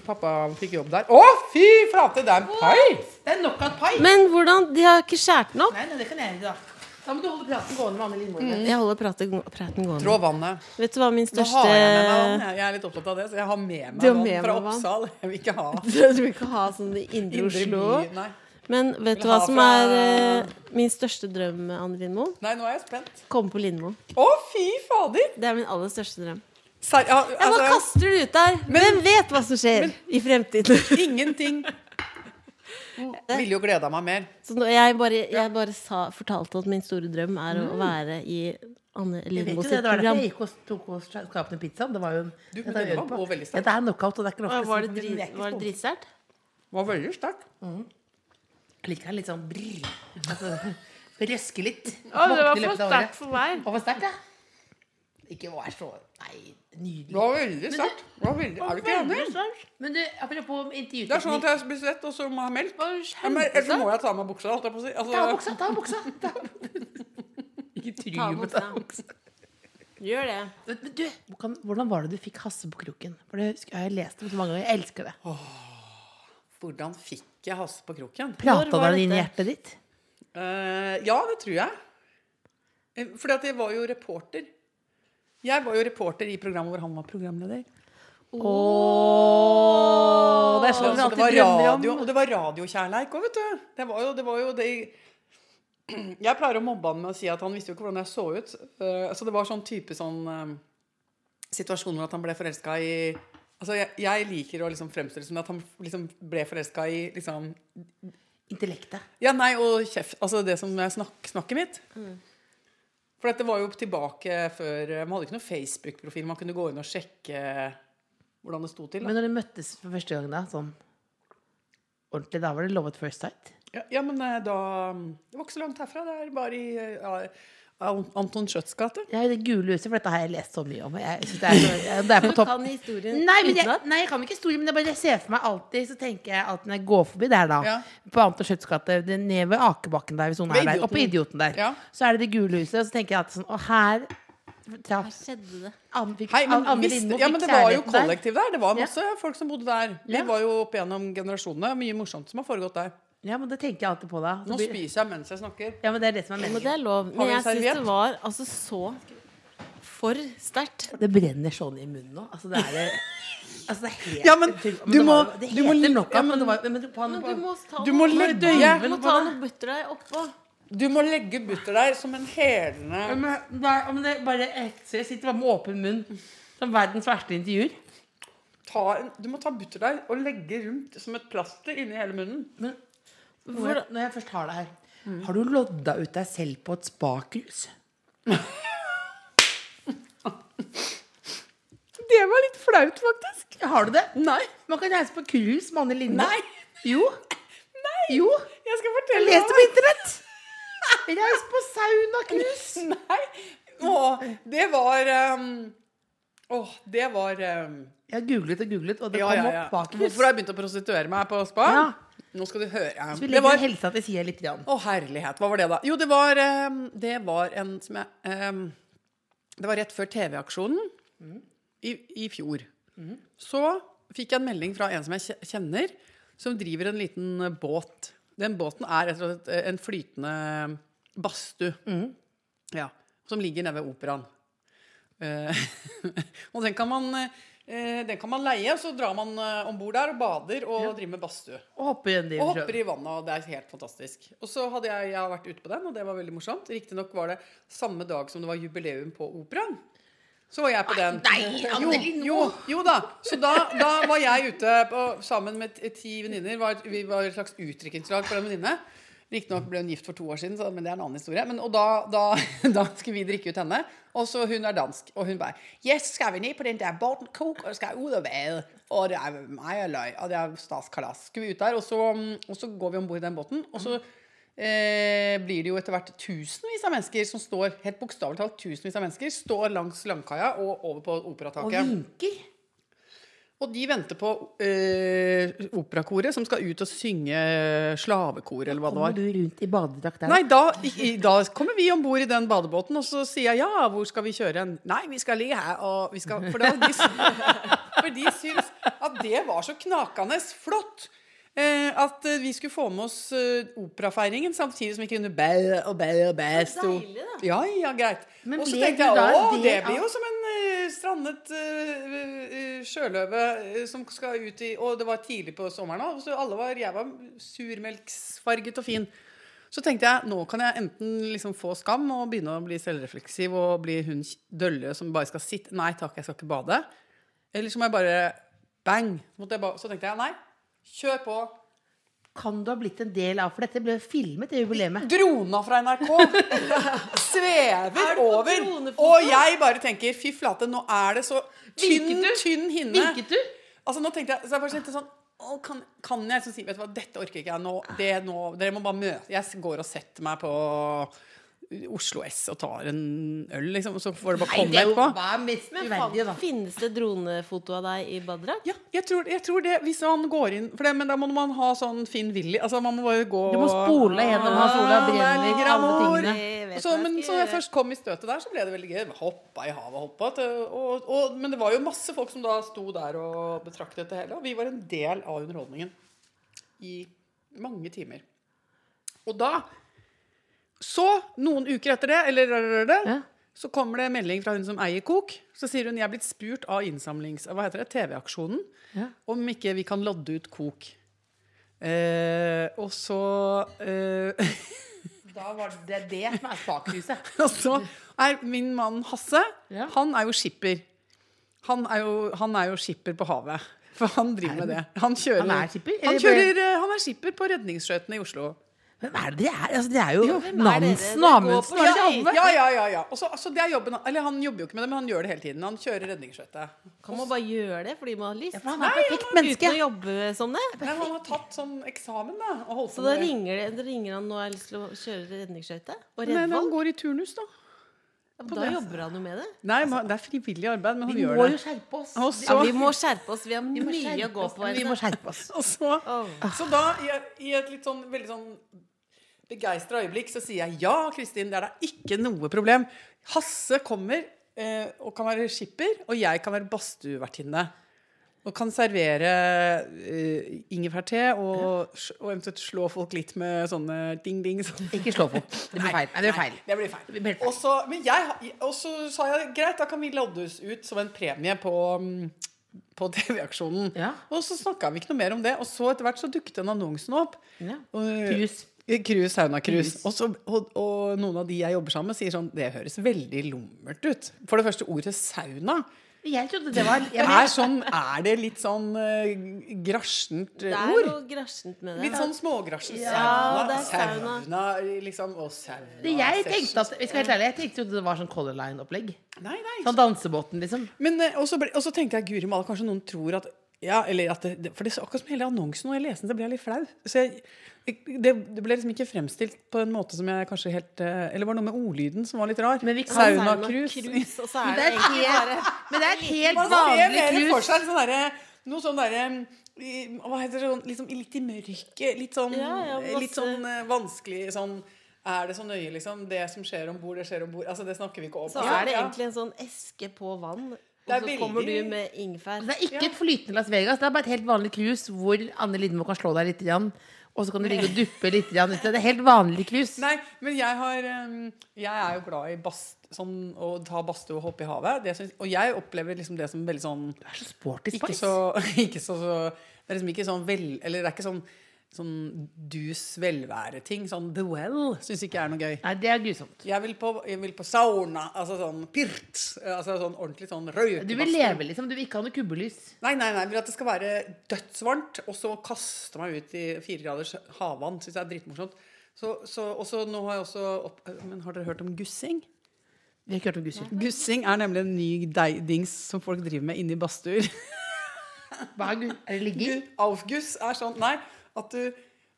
Pappa fikk jobb der. Å, fy flate! Det er en pai! Det er knockout-pai. Men hvordan De har ikke skåret den opp. Nei, nei, det kan jeg gjøre, da. Da må du holde praten gående med Anne Lindmoe. Jeg holder praten, praten gående. Trå vannet. Vet du hva min Nå har jeg med meg vann. jeg. Er litt opptatt av det, så jeg har med meg vann fra vann? Oppsal. Jeg vil ikke ha <laughs> Du vil ikke ha sånn i indre Oslo? Nei. Men vet du hva som er eh, min største drøm, Anne Lindmo? Nei, nå er jeg spent. Komme på Lindmo. Å, fy fader! Det er min aller største drøm. Ser, ja, Jeg bare altså, kaster det ut der. Hvem vet hva som skjer i fremtiden? <laughs> ingenting ville jo gleda meg mer. Så jeg bare, jeg bare sa, fortalte at min store drøm er å være i Anne Lindmo sitt det var program. jeg gikk og tok og skapte en pizza. Det var jo en, Du, det det var på. veldig sterkt. Ja, det er knockout, og det er ikke Var det, si, men dri, vi ikke var det dritsterkt? Det var veldig sterkt. Jeg liker det litt sånn brr. Altså, <laughs> røske litt. Å, det var for sterkt for meg. Og for sterkt, ja. Ikke vær så Nei, Det nydelig. var veldig sterkt. Det var veldig, er du ikke enig? Men du, apropos Det er sånn at jeg spiser rett, og så må jeg ha melk. Ja, men Ellers må jeg ta av meg buksa. Holdt jeg på å si. Ta Altså, ta av buksa! Ta av buksa. <laughs> Ikke try med ta av buksa. Gjør det. Men du, hvordan, hvordan var det du fikk Hasse på kroken? For det jeg har lest om så mange ganger. Jeg elsker det. hvordan fikk jeg Hasse på kroken? Prata var inn i hjertet ditt? Uh, ja, det tror jeg. Eh, Fordi at jeg var jo reporter. Jeg var jo reporter i programmet hvor han var programleder. Åh, det er sånn det var radio, og det var radiokjærleik òg, vet du. Det var jo det, var jo det <clears throat> Jeg pleier å mobbe han med å si at han visste jo ikke hvordan jeg så ut. Eh, altså det var sånn type sånn eh, situasjon hvor at han ble forelska i Altså jeg, jeg liker å liksom fremstille som at han liksom ble forelska i liksom Intellektet. Ja, nei, og kjeft. Altså det som er snakk, snakket mitt. For dette var jo tilbake før Man hadde ikke noen Facebook-profil. Man kunne gå inn og sjekke hvordan det sto til. Men når dere møttes for første gang, da, sånn ordentlig, da var det love at first sight? Ja, ja, men eh, da Det var ikke så langt herfra. Det er bare i eh, ja, Anton Schjøtts gate. Ja, det gule huset, for dette har jeg lest så mye om. Jeg synes det, er, så- det er på <laughs> topp. Kan historien Nei, men jeg, nei, jeg kan ikke historien, men jeg bare ser for meg alltid Så tenker jeg alltid når jeg går forbi der, da, Ja. på Anton Schjøtts gate, ned ved Akebakken der, hvis noen er der, og på Idioten. Der, Ja. så er det det gule huset, og så tenker jeg alltid sånn Og her Her traff skjedde det. Anne fikk- Hei, men, Anne Lindmo ja, men det var jo kollektiv der. der. Det var Ja. folk som bodde der. Vi Ja. var jo opp gjennom generasjonene. Mye morsomt som har foregått der. Ja, men det tenker jeg alltid på da. Så Nå blir- spiser jeg mens jeg snakker. Ja, men det er det som er Ja, men det er lov. Men jeg syns det var altså så for sterkt. Det brenner sånn i munnen nå. Altså, det er Altså, det er helt Ja, men du det må- var- Det du må heter knockout, ja, men men- det var men, på, Men du må ta Du må legge- du må ta noe butterdeig oppå. Du må legge butterdeig som en helende Ja, men, det er, men det bare så Jeg sitter bare med åpen munn. Som verdens verste intervjuer. ta en, Du må ta butterdeig og legge rundt som et plaster inni hele munnen. Men jeg, når jeg først har det her Har du lodda ut deg selv på et spakrus? <laughs> Det var litt flaut, faktisk. Har du det? Nei. Man kan reise på cruise med Anne Linde. Nei. Jo. <laughs> Nei. Jo. Jeg skal Jeg Les leste på internett. <laughs> Reis på sauna-cruise. Nei. Å, det var um, Å, det var um, Jeg googlet og googlet, og det ja, kom ja, ja. opp bakrus. Hvorfor har jeg begynt å prostituere meg på spa? Ja. Nå skal du høre. Så vi legger var, helsa til side litt. Grann. å, herlighet. Hva var det, da? Jo, det var, um, det var en som jeg um, Det var rett før TV-aksjonen i, i fjor. Så fikk jeg en melding fra en som jeg kjenner, som driver en liten eh, båt. Den båten er rett og slett eh, en flytende badstue. Ja, som ligger nede ved operaen. Eh, <laughs> og den kan man den kan man leie, så drar man uh, om bord der og bader og driver med badstue. Og hopper igjen Og hopper i vannet, og det er helt fantastisk. Og så hadde jeg, jeg vært ute på den, og det var veldig morsomt. Riktignok var det samme dag som det var jubileum på operaen. Så var jeg på den. nei, jo, Anneli, nå. jo, jo da. Så da, da var jeg ute på, sammen med ti venninner. Vi var et slags utdrikningslag for en venninne. Riktignok ble hun gift for to år siden, så, men det er en annen historie. Men, og da, da, <laughs> da skulle vi drikke ut henne. Og så hun er dansk, og hun bare Yes, skal vi ned på den der båten Coke og skal ut og bade? Og det er meg og løy. Og det er stas kalas. Skulle vi ut der, og så, og så går vi om bord i den båten. Og så eh, blir det jo etter hvert tusenvis av mennesker som står helt bokstavelig talt tusenvis av mennesker, står langs langkaia og over på operataket. Og vinker. Og de venter på eh, operakoret som skal ut og synge slavekor, eller hva det Kommer var. du rundt i badedrakt der? Nei, da, i, da kommer vi om bord i den badebåten, og så sier jeg ja, hvor skal vi kjøre hen? Nei, vi skal ligge her, og vi skal For, da, de, for de syns at det var så knakende flott. Eh, at vi skulle få med oss eh, operafeiringen samtidig som vi kunne bæ og bæ og bæ deilig, da. Ja, ja, greit. Men Og så tenkte jeg å, det blir jo som en strandet eh, eh, sjøløve eh, som skal ut i Og det var tidlig på sommeren òg, så alle var Jeg var surmelksfarget og fin. Så tenkte jeg nå kan jeg enten liksom få skam og begynne å bli selvrefleksiv og bli hun dølle som bare skal sitte Nei takk, jeg skal ikke bade. Eller så må jeg bare Bang! Så tenkte jeg nei, kjør på. Kan du ha blitt en del av For dette ble filmet, det jubileet. Drona fra NRK <laughs> svever over. Og jeg bare tenker fy flate, nå er det så tynn, tynn hinne. Vinket du? Altså nå tenkte jeg, så jeg bare tenkte sånn å, kan, kan jeg så si Vet du hva, dette orker ikke jeg nå, det nå Dere må bare møte Jeg går og setter meg på Oslo S og tar en øl, liksom. Så får det bare Nei, komme er etterpå. er mest Men uverdig, da? finnes det dronefoto av deg i badedrakt? Ja, jeg tror, jeg tror det Hvis man går inn for det, Men da må man ha sånn Finn Willy. Altså man må bare gå Du må spole gjennom Hans Olav Ah, Brenner, alle tingene. Så, men så jeg først kom i støtet der, så ble det veldig gøy. Hoppa i havet, hoppa. til- Og, og, men det var jo masse folk som da sto der og betraktet det hele. Og vi var en del av underholdningen i mange timer. Og da Så, noen uker etter det, eller Ja. så kommer det melding fra hun som eier Kok. Så sier hun jeg er blitt spurt av innsamlings... Hva heter det? TV-aksjonen. Ja. Om ikke vi kan lodde ut Kok. Eh, og så eh, <laughs> Da var det det som er spakhuset. <laughs> Og så er min mann Hasse Ja. Han er jo skipper. Han er jo, han er jo skipper på havet. For han driver med det. Han, kjører, Han er skipper, Han, kjører, eh, han er skipper på redningsskøytene i Oslo. Hvem er det det er? Altså, det er jo er? Nansen og Amundsen. det alle? Ja, ja, ja, ja. Også, altså, det er jobben Eller han jobber jo ikke med det, men han gjør det hele tiden. Han kjører redningsskøyte. Kan man bare gjøre det fordi man har lyst? Ja, han er et perfekt menneske. Uten å jobbe som det? Nei, han har tatt sånn eksamen, da. Og holdt Så da ringer, det, ringer han nå og har lyst til å kjøre redningsskøyte? Og Men han går i turnus, da. Da jobber han jo med det. Nei, men det er frivillig arbeid, men han gjør det. Vi må jo skjerpe oss. Også, Ja, vi må skjerpe oss. Vi har Vi mye å gå på. Vi må skjerpe oss. <laughs> og så, oh. så da, i, i et litt sånn veldig sånn begeistra øyeblikk, så sier jeg ja, Kristin, det er da ikke noe problem. Hasse kommer eh, og kan være skipper, og jeg kan være badstuevertinne. Og kan servere eh, ingefærte og, og eventuelt slå folk litt med sånne ding-ding. Sånn. Ikke slå folk. Det blir feil. Nei, det blir feil. Det blir feil. Det blir feil. Og så, men jeg, og så sa jeg greit, da kan vi loddes ut som en premie på, mm, på TV-aksjonen. Ja. Og så snakka vi ikke noe mer om det. Og så etter hvert så dukket den annonsen opp. Ja. Og- Cruise. Cruise, sauna-cruise. Og, så- og, og noen av de jeg jobber sammen med, sier sånn Det høres veldig lummert ut. For det første, ordet sauna Jeg trodde det var Det jeg, er, sånn, er det litt sånn uh, grasjent Det eh, er ord? noe grasjent med det. Litt sånn smågrasjent. Ja, det er sauna. sauna. liksom. Og sauna. det jeg tenkte at, jeg ærlig, jeg tenkte jo det var sånn Color Line-opplegg. Sånn dansebåten, liksom. Men eh, og så ble- og så tenkte jeg Guri malla, kanskje noen tror at ja, eller at det, det- For det er akkurat som hele annonsen, og jeg leste den, så ble jeg litt flau. Så jeg, det, det ble liksom ikke fremstilt på en måte som jeg kanskje helt eh, Eller var noe med ordlyden som var litt rar? Men vi kan Sauna cruise. Men det er et helt, men det er et helt vanlig cruise. sånn noe sånn derre Hva heter det sånn liksom, Litt i mørket. Litt sånn, Ja, ja, litt sånn eh, vanskelig sånn Er det så nøye, liksom? Det som skjer om bord, det skjer om bord. Altså, det snakker vi ikke om. Så er det egentlig en sånn eske på vann. Og så kommer du med ingefær. Det er ikke et flytende Las Vegas, det er bare et helt vanlig cruise hvor Anne Lindmo kan slå deg litt, Igjen. og så kan du ligge og duppe litt. Igjen. det er helt vanlig cruise. Nei, men jeg har um, Jeg er jo glad i bast, sånn, å ta badstue og hoppe i havet. Det syns- og jeg opplever liksom det som veldig sånn Du er så sporty Ikke så, <laughs> ikke så, så Det er liksom ikke sånn vel Eller det er ikke sånn Sånn dus velvære-ting. Sånn The Well syns ikke er noe gøy. Nei, det er grusomt. Jeg vil på, jeg vil på sauna. Altså sånn pirt. Altså sånn ordentlig sånn røykebadstue. Du vil leve, liksom. Du vil ikke ha noe kubbelys. Nei, nei, nei, jeg vil at det skal være dødsvarmt, og så kaste meg ut i fire graders havvann. Syns jeg er dritmorsomt. Så, så, også, nå har jeg også opp, Men har dere hørt om gussing? Vi har ikke hørt om gusser. Gussing er nemlig en ny dings som folk driver med inne i badstuer. Hva er Er det ligging? Aufguss er sånn Nei, at du,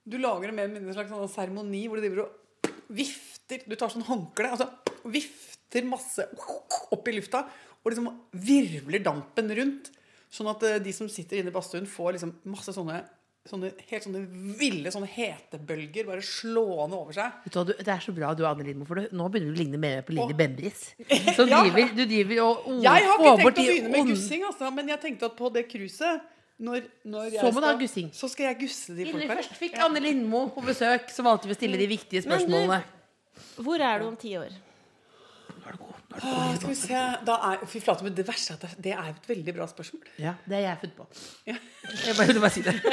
du lager en mer eller mindre en slags sånn seremoni hvor du driver og vifter Du tar sånn håndkle og så vifter masse opp i lufta og liksom virvler dampen rundt. Sånn at eh, de som sitter inne i badstuen, får liksom masse sånne, sånne helt sånne ville sånne hetebølger bare slående over seg. Du det er så bra du er Anne Lindmo, for du, nå begynner du å ligne mer på Lille Åh. Bendriss. <laughs> Som Ja. driver, du driver og oh, Jeg har ikke tenkt å begynne med gussing, altså, men jeg tenkte at på det cruiset når, når jeg Så må du ha gussing. Så skal jeg gusse de folka. først fikk Anne Lindmo på besøk, så valgte vi å stille de viktige Men du- spørsmålene. Hvor er du om ti år? Er det god. Er det Ah, god. skal vi se da er, Fy flate, men det verste er at det, er et veldig bra spørsmål. Ja, det er jeg funnet på. Ja. <laughs> Jeg bare bare si det. <laughs>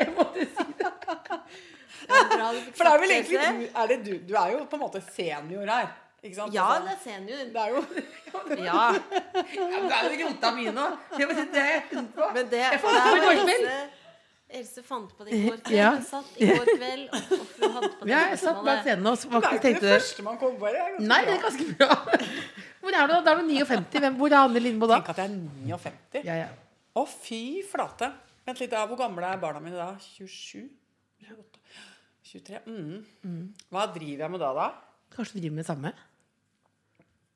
Jeg måtte si det. For det er vel egentlig du er, det du, du er jo på en måte senior her. Ikke sant? Ja, Altså, det er senior. det er jo Ja, Ja, det er jo rota mi nå. Det var det jeg funnet på. men det, Jeg det fant på et. Else, fant på det i går kveld. Ja. Hun satt i går kveld og hadde på det Ja, jeg satt bak scenen og Det er ikke det første man kommer på. Det er Nei, det er ganske bra. Hvor er du da? Da er du 59. Hvem, hvor er Anne Lindmo da? Tenk at jeg er 59. Ja, ja. Å, fy flate. Vent litt, da. Hvor gamle er barna mine da? 27? 28? 23? Mm. Hva driver jeg med da, da? Kanskje du driver med det samme?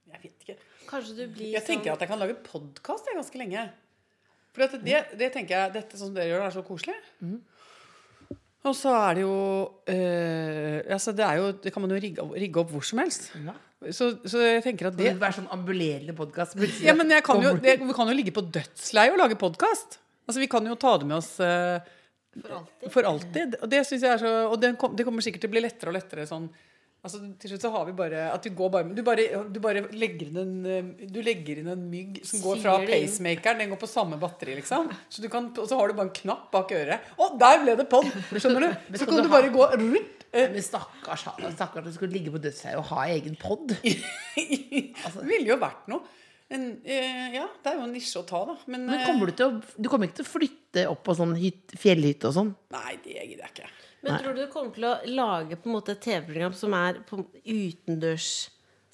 Jeg vet ikke. Kanskje du blir Jeg tenker sånn at jeg kan lage podkast ganske lenge. For det, det tenker jeg, dette som dere gjør, er så koselig. Og så er det jo eh, altså det, er jo det kan man jo rigge, rigge opp hvor som helst. Ja. Så, så jeg tenker at Det det er være sånn ambulerende podkast. ja, men jeg kan jo, det, Vi kan jo ligge på dødsleiet og lage podkast. Altså, vi kan jo ta det med oss eh, for alltid. for alltid. Og det syns jeg er så Og det, kom, det kommer sikkert til å bli lettere og lettere sånn Altså, til slutt så har vi bare At du går bare Du bare, du bare legger inn en eh, Du legger inn en mygg som går fra pacemakeren. Den går på samme batteri, liksom. Så du kan, og så har du bare en knapp bak øret. Å, der ble det pod! Skjønner du? Så kan du bare gå rundt. eh, Men stakkars, stakkars du skulle ligge på dødsleiet og ha egen pod. <laughs> Det ville jo vært noe. En, eh, ja, det er jo en nisje å ta, da. Men, Men kommer du, å, du kommer ikke til å flytte opp på sånn hytt, fjellhytte og sånn? Nei, det gidder jeg ikke. Men tror du du kommer til å lage på en måte et TV-program som er på utendørs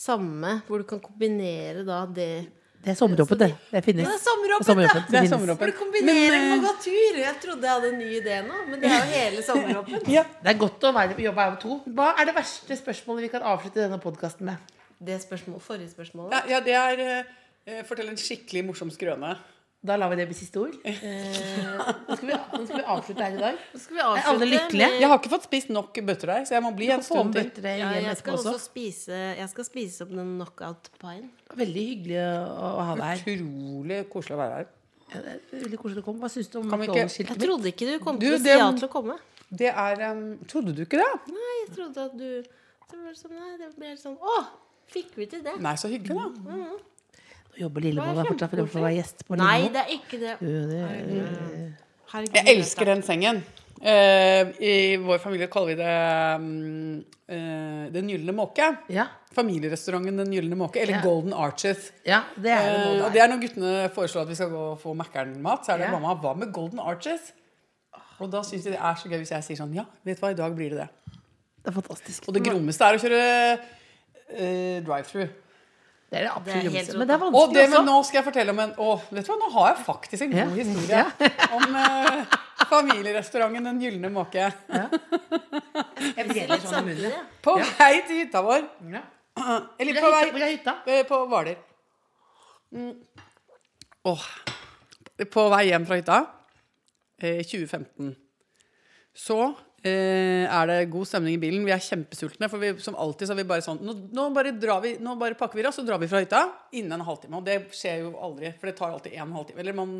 samme, hvor du kan kombinere da det Det er sommeråpent, det. Det finnes. Det er sommeråpent, det er. For du kombinerer Men, å gå tur! Jeg trodde jeg hadde en ny idé nå, men det er jo hele sommeråpent. <laughs> Ja. Det er godt å være, jobbe her med to. Hva er det verste spørsmålet vi kan avslutte denne podkasten med? Det spørsmål, forrige spørsmålet. Ja, ja, det er eh, Fortell en skikkelig morsom skrøne. Da lar vi det bli siste ord. Eh, nå, skal vi, nå skal vi avslutte her i dag. Nå skal vi Er alle avslutte lykkelige? Jeg har ikke fått spist nok bøtterdeig, så jeg må bli en stund til. ja, hjem jeg skal også også. spise Jeg skal spise opp den knockout-paien. Veldig hyggelig å, ha deg her. Utrolig koselig å være her. Ja, det er veldig koselig å komme. Hva syns du om McDonald's-skiltet Jeg trodde ikke du kom Du, til å si ja til å komme. Det er um, Trodde du ikke det? Nei, jeg trodde at du Det ble sånn, nei, det ble sånn Å, fikk vi til det? Nei, så hyggelig, da. Nå jobber Lillemoll Det fortsatt for å få være gjest på Nei, det er ikke det. Jo, det- Herregud, Jeg elsker den sengen. Eh, I vår familie kaller vi det mm, eh, Den gylne måke. Ja, Familierestauranten Den gylne måke, eller Ja. Golden Arches. ja det er det uh, og det er når guttene foreslår at vi skal gå og få Mækkern-mat, så er det Ja. mamma, hva med Golden Arches? Og da syns de det er så gøy hvis jeg sier sånn, ja, vet du hva, i dag blir det det. Det er fantastisk. Og det grommeste er å kjøre uh, drive-through. Det er det Det er absolutt grommeste. rått, Men det er Og vanskelig det, men også. nå skal jeg fortelle om en Å, vet du hva, nå har jeg faktisk en god Ja. historie Ja. <laughs> om eh, familierestauranten Den gylne måke. <laughs> Jeg breller sånn i munnen. På vei til hytta vår. Ja. <clears throat> Eller på er vei Hvor er hytta? eh, På Hvaler. Mm. Åh. På vei hjem fra hytta eh, 2015 så eh, er det god stemning i bilen. Vi er kjempesultne. For vi, som alltid så er vi bare sånn Nå, nå, bare, drar vi, nå bare pakker vi oss og drar vi fra hytta innen en halvtime. Og det skjer jo aldri, for det tar alltid en halvtime. Eller man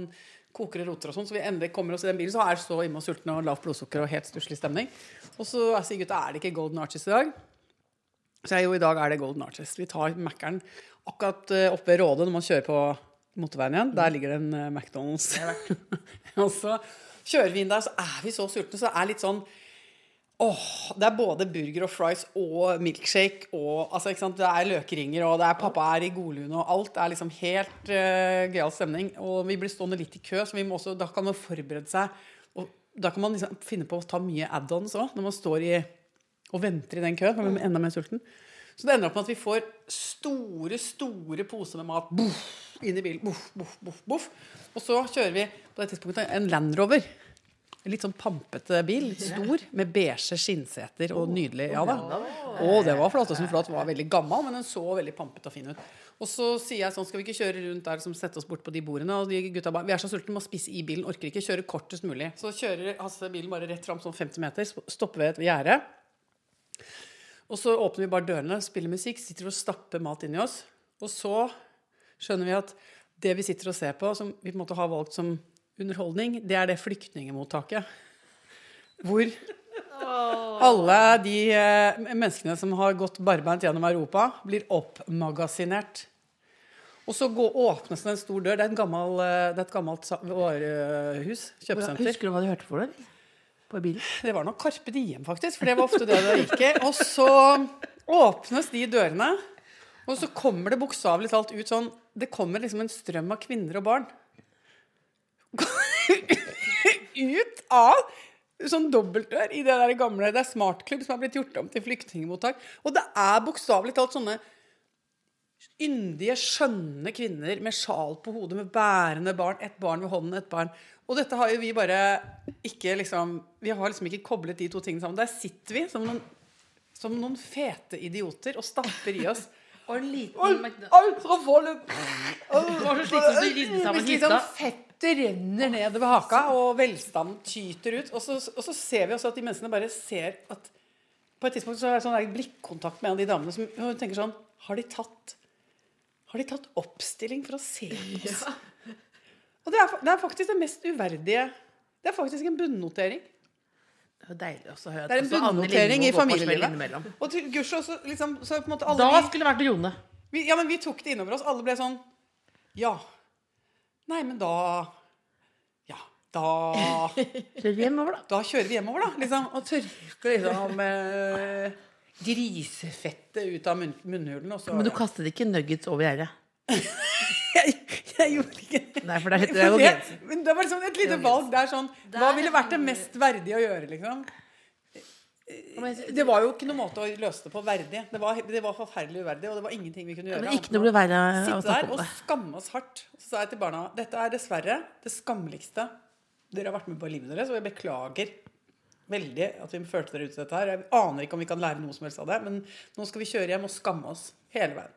koker og roter og sånn. Så vi endelig kommer oss i den bilen, så er så innmari sultne og lavt blodsukker og helt stusslig stemning. Og så sier gutta er det ikke Golden Arches i dag. Så jeg, jo, i dag er det Golden Arches. Vi tar Mækkern akkurat eh, oppe ved Råde når man kjører på motorveien igjen. Der ligger det en eh, McDonald's. <laughs> og så kjører vi inn der, så er vi så sultne, så det er litt sånn Åh, Det er både burger og fries og milkshake og altså, ikke sant? Det er løkringer, og det er pappa er i godlune, og alt Det er liksom helt uh, gøyal stemning. Og vi blir stående litt i kø, så vi må også, da kan man forberede seg. Og da kan man liksom finne på å ta mye add-ons òg, når man står i og venter i den køen. Man blir enda mer sulten. Så det ender opp med at vi får store, store poser med mat boff, inn i bilen. Boff, boff, boff, boff. Og så kjører vi på det tidspunktet en Land Rover. Litt sånn pampete bil. Stor, med beige skinnseter og nydelig. Ja da. Og det var flott. Den flate. Var veldig gammel, men den så veldig pampete og fin ut. Og så sier jeg sånn, skal vi ikke kjøre rundt der som setter oss bort på de bordene? Og de gutta bare, vi er så sultne, må spise i bilen, orker ikke kjøre kortest mulig. Så kjører Hasse bilen bare rett fram sånn 50 meter, stopper ved et gjerde. Og så åpner vi bare dørene, spiller musikk, sitter og stapper mat inni oss. Og så skjønner vi at det vi sitter og ser på, som vi på en måte har valgt som underholdning, det er det flyktningemottaket. Hvor alle de eh, menneskene som har gått barbeint gjennom Europa, blir oppmagasinert. Og så gå, åpnes det en stor dør. Det er gammel, eh, det er et gammelt varehus. Kjøpesenter. Husker du hva du hørte for deg? På bilen? Det var nok Carpe Diem, faktisk. For det var ofte det det gikk i. Og så åpnes de dørene, og så kommer det bokstavelig talt ut sånn Det kommer liksom en strøm av kvinner og barn. Ut av sånn dobbeltdør i det der gamle Det er smartklubb som er blitt gjort om til flyktningmottak. Og det er bokstavelig talt sånne yndige, skjønne kvinner med sjal på hodet, med bærende barn. Et barn ved hånden, et barn. Og dette har jo vi bare ikke liksom Vi har liksom ikke koblet de to tingene sammen. Der sitter vi som noen, som noen fete idioter og stapper i oss. Og en liten Alt fra volum! Det var så slitsomt å rydde sammen Hvis liksom hytta. Fettet renner nedover haka, og velstanden tyter ut. Og så, og så ser vi også at de menneskene bare ser at På et tidspunkt så er det sånn blikkontakt med en av de damene som tenker sånn Har de tatt Har de tatt oppstilling for å se på oss? Og det er, det er faktisk det mest uverdige Det er faktisk en bunnotering. Det er deilig også å høre Det er en bunnotering i familielivet. Og til gudskjelov så liksom så på en måte alle Da skulle det vært Jone. Vi, ja, men vi tok det innover oss. Alle ble sånn Ja. Nei, men da Ja, da <laughs> Kjør hjemover, da. Da kjører vi hjemover, da. Liksom, og tørker liksom eh, grisefettet ut av munn, munnhulen. Og så Men du kastet ikke nuggets over gjerdet. <laughs> jeg, jeg gjorde ikke det. Nei, for det er- det er jo grensen. men det var liksom et lite valg der sånn Hva ville vært det mest verdige å gjøre, liksom? Det var jo ikke noen måte å løse det på verdig. Det var, det var forferdelig uverdig, og det var ingenting vi kunne gjøre. Å sitte der og skamme oss hardt. Så sa jeg til barna dette er dessverre det skammeligste dere har vært med på i livet deres, og jeg beklager veldig at vi førte dere ut til dette her. Jeg aner ikke om vi kan lære noe som helst av det, men nå skal vi kjøre hjem og skamme oss hele veien.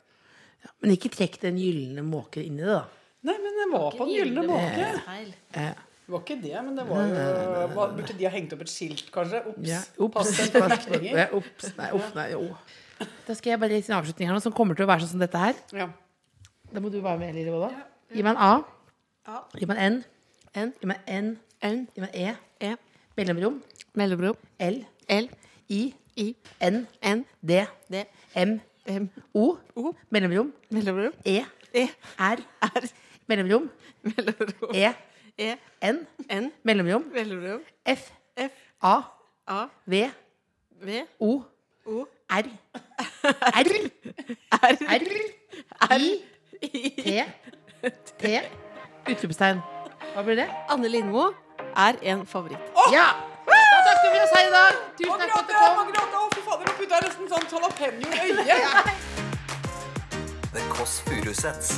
Men ikke trekk den gylne måke inn i det, da. Nei, men det var på den gylne måke. Eh, Eh, Det var ikke det, men det var jo Burde de ha hengt opp et skilt, kanskje? Ops. ja, Pass Ops. deg for flyktninger. Ops. Nei, uff, nei, jo. Da skal jeg bare gi en avslutning her nå, som kommer til å være sånn som dette her. Ja. Da må du være med, Lille Våda. Gi meg en A. A. Gi meg en N. N. Gi meg N. N. Gi meg E. E. Mellomrom. Mellomrom. L. L. I. I. N. N. D. D. M. M. O. O. Mellomrom. Mellomrom. E. E. R. R. Mellomrom. Mellomrom. E. E. N. N. Mellomrom. Mellomrom. F. F. A. A. V. V. O. O. R. R. R. R. I. T. T. Utropstegn. Hva blir det? Anne Lindmo er en favoritt. Ja! Da takker vi oss her i dag. Tusen takk for at du kom. Margrethe, å, fy fader, nå putta jeg nesten sånn jalapeño i øyet. <laughs> The Kåss Furuseths.